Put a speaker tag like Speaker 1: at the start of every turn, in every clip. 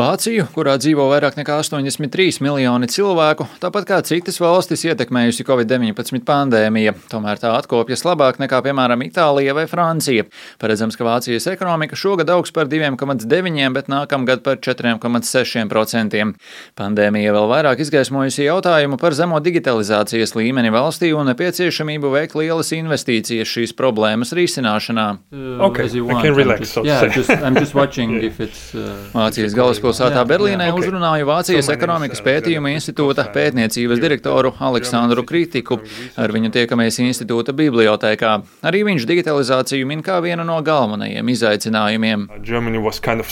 Speaker 1: Vāciju, kurā dzīvo vairāk nekā 83 miljoni cilvēku, tāpat kā citas valstis, ietekmējusi Covid-19 pandēmija. Tomēr tā atkopjas labāk nekā, piemēram, Itālija vai Francija. Paredzams, ka Vācijas ekonomika šogad augs par 2,9, bet nākamgad par 4,6%. Pandēmija vēl vairāk izgaismojusi jautājumu par zemo digitalizācijas līmeni valstī un nepieciešamību veikt lielas investīcijas šīs problēmas risināšanā.
Speaker 2: Okay, relax, yeah, just, just
Speaker 1: uh, Vācijas galvaspilsētā galvaspilsētā Berlīnē okay. uzrunāju Vācijas ekonomikas pētījuma institūta pētniecības direktoru Aleksandru Kritiku. Ar viņu tiekamies institūta bibliotēkā. Arī viņš digitalizāciju min kā vienu no galvenajiem izaicinājumiem.
Speaker 2: Kind of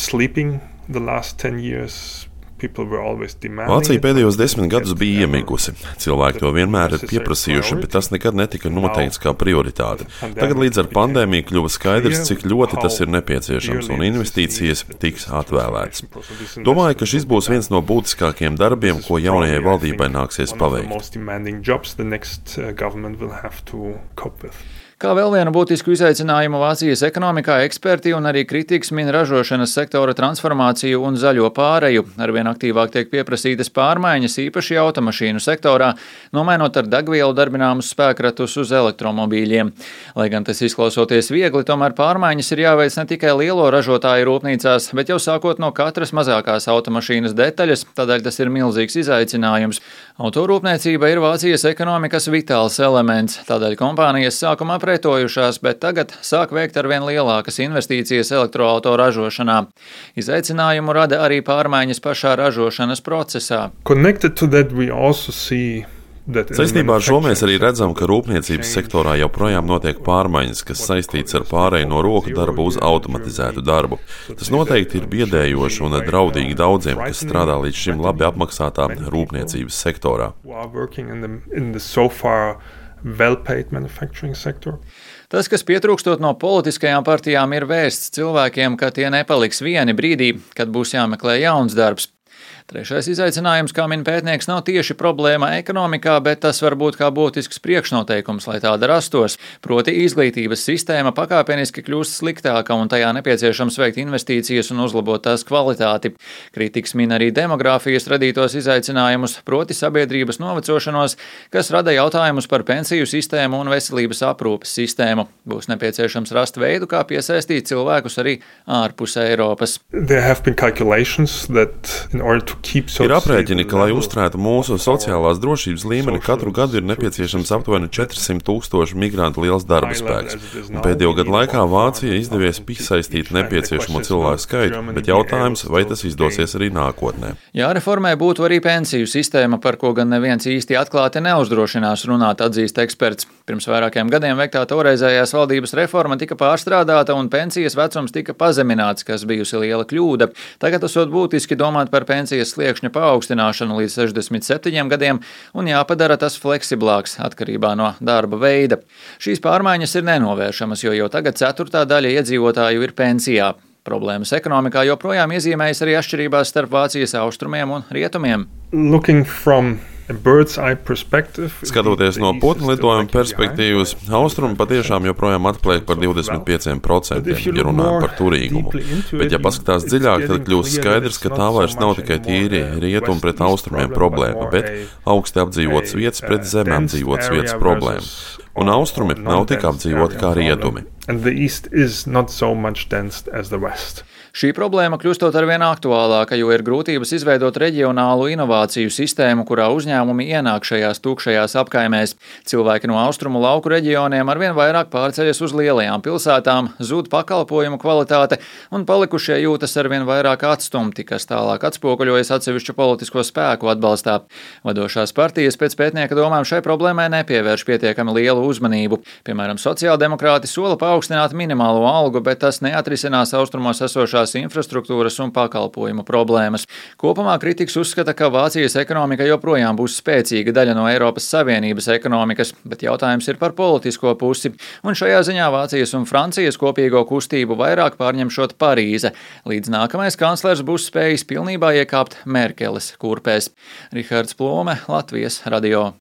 Speaker 3: Vācija pēdējos desmit gadus bija iemigusi. Cilvēki to vienmēr ir pieprasījuši, bet tas nekad netika noteikts kā prioritāte. Tagad līdz ar pandēmiju kļuva skaidrs, cik ļoti tas ir nepieciešams, un investīcijas tiks atvēlētas. Domāju, ka šis būs viens no būtiskākajiem darbiem, ko jaunajai valdībai nāksies paveikt.
Speaker 1: Kā vēl vienu būtisku izaicinājumu Vācijas ekonomikā eksperti un arī kritikas min ražošanas sektora transformāciju un zaļo pāreju. Arvien aktīvāk tiek pieprasītas pārmaiņas, īpaši automašīnu sektorā, nomainot ar degvielu darbināmus spēkratus uz elektromobīļiem. Lai gan tas izklausoties viegli, tomēr pārmaiņas ir jāveic ne tikai lielo ražotāju rūpnīcās, bet jau sākot no katras mazākās automašīnas detaļas, tādēļ tas ir milzīgs izaicinājums. Autorūpniecība ir Vācijas ekonomikas vitāls elements, tādēļ kompānijas sākumā pretojušās, bet tagad sāk veikt arvien lielākas investīcijas elektroauto ražošanā. Izaicinājumu rada arī pārmaiņas pašā ražošanas procesā.
Speaker 3: Saistībā ar šo mēs arī redzam, ka rūpniecības sektorā joprojām notiek pārmaiņas, kas saistīts ar pārēju no roku darba uz automatizētu darbu. Tas noteikti ir biedējoši un draudīgi daudziem, kas strādā līdz šim labi apmaksātā rūpniecības sektorā
Speaker 1: well-paid manufacturing sector. Tas, kas pietrūkstot no politiskajām partijām, ir vērsts cilvēkiem, ka tie nepaliks vieni brīdī, kad būs jāmeklē jauns darbs. Trešais izaicinājums, kā min pētnieks, nav tieši problēma ekonomikā, bet tas var būt kā būtisks priekšnoteikums, lai tāda rastos. Proti, izglītības sistēma pakāpeniski kļūst sliktāka un tajā nepieciešams veikt investīcijas un uzlabot tās kvalitāti. Kritikas min arī demogrāfijas radītos izaicinājumus, proti sabiedrības novecošanos, kas rada jautājumus par pensiju sistēmu un veselības aprūpes sistēmu. Būs nepieciešams rast veidu, kā piesaistīt cilvēkus arī ārpus Eiropas.
Speaker 3: Ir aprēķini, ka, lai uzturētu mūsu sociālās drošības līmeni, katru gadu ir nepieciešams aptuveni 400 tūkstoši migrantu liels darba spēks. Un pēdējo gadu laikā Vācija izdevies piesaistīt nepieciešamo cilvēku skaitu, bet jautājums, vai tas izdosies arī nākotnē.
Speaker 1: Jāreformē būtu arī pensiju sistēma, par ko gan neviens īsti atklāti neuzdrošinās runāt, atzīst eksperts. Pirms vairākiem gadiem veiktā toreizējās valdības reforma tika pārstrādāta un pensijas vecums tika pazemināts, kas bijusi liela kļūda. Tagad esot būtiski domāt par pensijas pensijas sliekšņa paaugstināšanu līdz 67 gadiem un jāpadara tas fleksiblāks atkarībā no darba veida. Šīs pārmaiņas ir nenovēršamas, jo jau tagad ceturtā daļa iedzīvotāju ir pensijā. Problēmas ekonomikā joprojām iezīmējas arī atšķirībās starp Vācijas austrumiem un rietumiem.
Speaker 3: Skatoties no putnu lidojuma perspektīvas, austrumi patiešām joprojām atpaliek par 25%, ja runājam par turīgumu. Bet, ja paskatās dziļāk, tad kļūst skaidrs, ka tā vairs nav tikai tīri rietumu pret austrumiem problēma, bet augsti apdzīvotas vietas pret zem apdzīvotas vietas problēma. Un austrumi nav tik apdzīvoti kā rietumi.
Speaker 1: Šī problēma kļūstot arvien aktuālāka, jo ir grūtības izveidot reģionālu inovāciju sistēmu, kurā uzņēmumi ienāk šajās tukšajās apkaimēs. Cilvēki no austrumu lauku reģioniem arvien vairāk pārceļas uz lielajām pilsētām, zūd pakalpojumu kvalitāte un palikušie jūtas arvien vairāk atstumti, kas tālāk atspoguļojas atsevišķu politisko spēku atbalstā. Vadošās partijas pēc pētnieka domām šai problēmai nepievērš pietiekami lielu uzmanību. Piemēram, sociāldemokrāti sola paaugstināt minimālo algu, bet tas neatrisinās austrumos esošās infrastruktūras un pakalpojumu problēmas. Kopumā kritiks uzskata, ka Vācijas ekonomika joprojām būs spēcīga daļa no Eiropas Savienības ekonomikas, bet jautājums ir par politisko pusi, un šajā ziņā Vācijas un Francijas kopīgo kustību vairāk pārņemšot Parīze, līdz nākamais kanclers būs spējis pilnībā iekāpt Merkeles kurpēs. Rihards Plome, Latvijas radio.